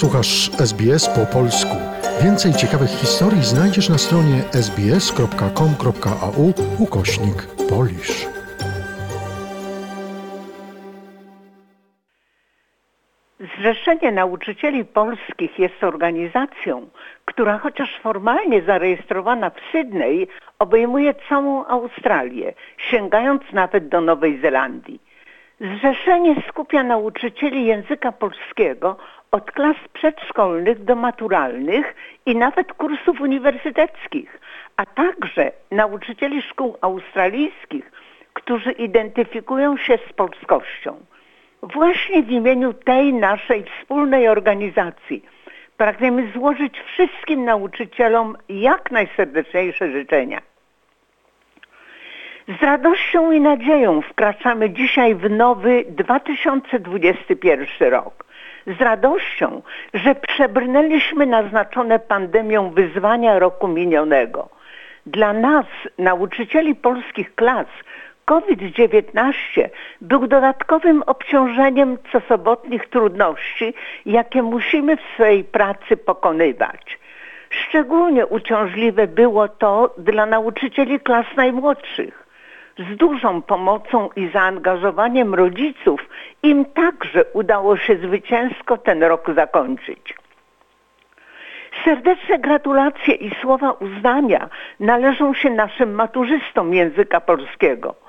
Słuchasz SBS po polsku. Więcej ciekawych historii znajdziesz na stronie sbs.com.au ukośnik polisz. Zrzeszenie Nauczycieli Polskich jest organizacją, która chociaż formalnie zarejestrowana w Sydney obejmuje całą Australię, sięgając nawet do Nowej Zelandii. Zrzeszenie skupia nauczycieli języka polskiego od klas przedszkolnych do maturalnych i nawet kursów uniwersyteckich, a także nauczycieli szkół australijskich, którzy identyfikują się z polskością. Właśnie w imieniu tej naszej wspólnej organizacji pragniemy złożyć wszystkim nauczycielom jak najserdeczniejsze życzenia. Z radością i nadzieją wkraczamy dzisiaj w nowy 2021 rok. Z radością, że przebrnęliśmy naznaczone pandemią wyzwania roku minionego. Dla nas, nauczycieli polskich klas, COVID-19 był dodatkowym obciążeniem cosobotnich trudności, jakie musimy w swojej pracy pokonywać. Szczególnie uciążliwe było to dla nauczycieli klas najmłodszych z dużą pomocą i zaangażowaniem rodziców im także udało się zwycięsko ten rok zakończyć. Serdeczne gratulacje i słowa uznania należą się naszym maturzystom języka polskiego –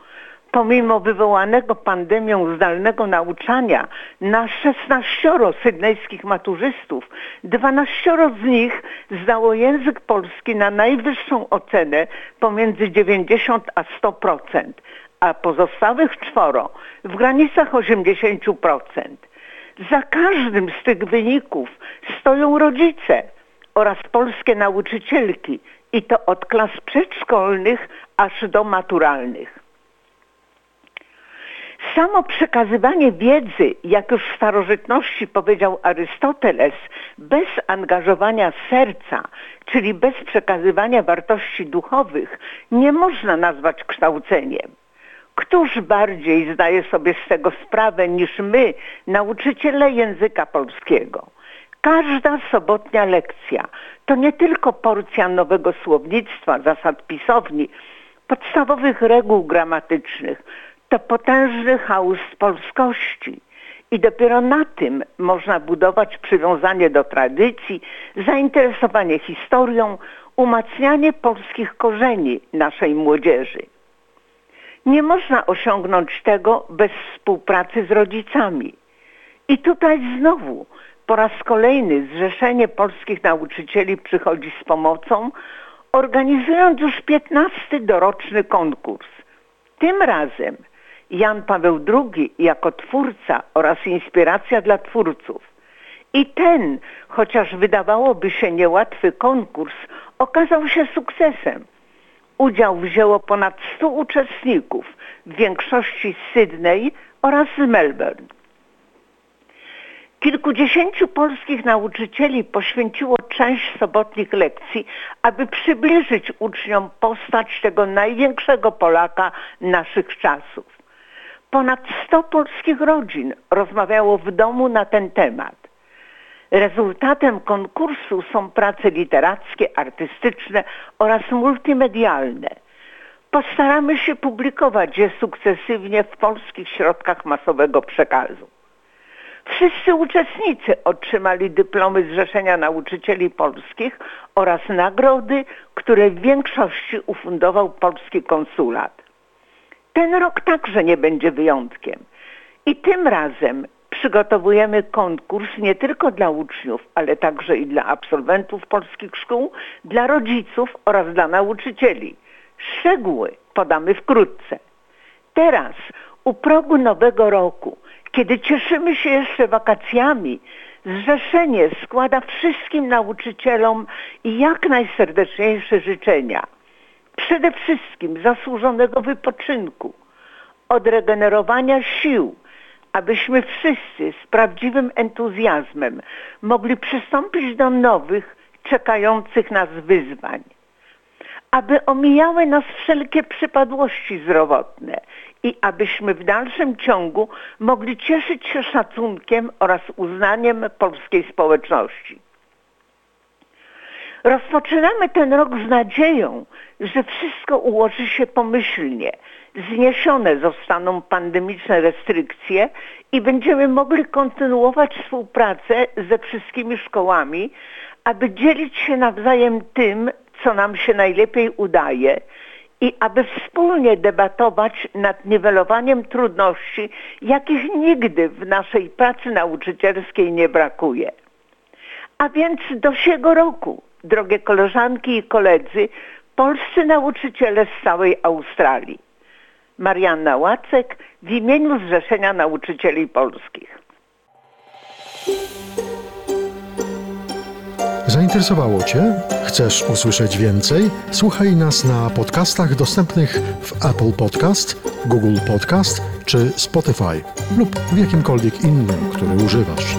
pomimo wywołanego pandemią zdalnego nauczania na 16 sydnejskich maturzystów, 12 z nich zdało język polski na najwyższą ocenę pomiędzy 90 a 100%, a pozostałych czworo w granicach 80%. Za każdym z tych wyników stoją rodzice oraz polskie nauczycielki i to od klas przedszkolnych aż do maturalnych. Samo przekazywanie wiedzy, jak już w starożytności powiedział Arystoteles, bez angażowania serca, czyli bez przekazywania wartości duchowych, nie można nazwać kształceniem. Któż bardziej zdaje sobie z tego sprawę niż my, nauczyciele języka polskiego? Każda sobotnia lekcja to nie tylko porcja nowego słownictwa, zasad pisowni, podstawowych reguł gramatycznych, to potężny chaos polskości. I dopiero na tym można budować przywiązanie do tradycji, zainteresowanie historią, umacnianie polskich korzeni naszej młodzieży. Nie można osiągnąć tego bez współpracy z rodzicami. I tutaj znowu po raz kolejny Zrzeszenie Polskich Nauczycieli przychodzi z pomocą, organizując już 15 doroczny konkurs. Tym razem Jan Paweł II jako twórca oraz inspiracja dla twórców. I ten, chociaż wydawałoby się niełatwy konkurs, okazał się sukcesem. Udział wzięło ponad 100 uczestników, w większości z Sydney oraz z Melbourne. Kilkudziesięciu polskich nauczycieli poświęciło część sobotnich lekcji, aby przybliżyć uczniom postać tego największego Polaka naszych czasów. Ponad 100 polskich rodzin rozmawiało w domu na ten temat. Rezultatem konkursu są prace literackie, artystyczne oraz multimedialne. Postaramy się publikować je sukcesywnie w polskich środkach masowego przekazu. Wszyscy uczestnicy otrzymali dyplomy Zrzeszenia Nauczycieli Polskich oraz nagrody, które w większości ufundował polski konsulat. Ten rok także nie będzie wyjątkiem. I tym razem przygotowujemy konkurs nie tylko dla uczniów, ale także i dla absolwentów polskich szkół, dla rodziców oraz dla nauczycieli. Szczegóły podamy wkrótce. Teraz, u progu nowego roku, kiedy cieszymy się jeszcze wakacjami, Zrzeszenie składa wszystkim nauczycielom jak najserdeczniejsze życzenia – przede wszystkim zasłużonego wypoczynku, odregenerowania sił, abyśmy wszyscy z prawdziwym entuzjazmem mogli przystąpić do nowych, czekających nas wyzwań. Aby omijały nas wszelkie przypadłości zdrowotne i abyśmy w dalszym ciągu mogli cieszyć się szacunkiem oraz uznaniem polskiej społeczności. Rozpoczynamy ten rok z nadzieją, że wszystko ułoży się pomyślnie, zniesione zostaną pandemiczne restrykcje i będziemy mogli kontynuować współpracę ze wszystkimi szkołami, aby dzielić się nawzajem tym, co nam się najlepiej udaje i aby wspólnie debatować nad niwelowaniem trudności, jakich nigdy w naszej pracy nauczycielskiej nie brakuje. A więc do siego roku, drogie koleżanki i koledzy, polscy nauczyciele z całej Australii. Marianna Łacek w imieniu Zrzeszenia Nauczycieli Polskich. Zainteresowało Cię? Chcesz usłyszeć więcej? Słuchaj nas na podcastach dostępnych w Apple Podcast, Google Podcast czy Spotify lub w jakimkolwiek innym, który używasz.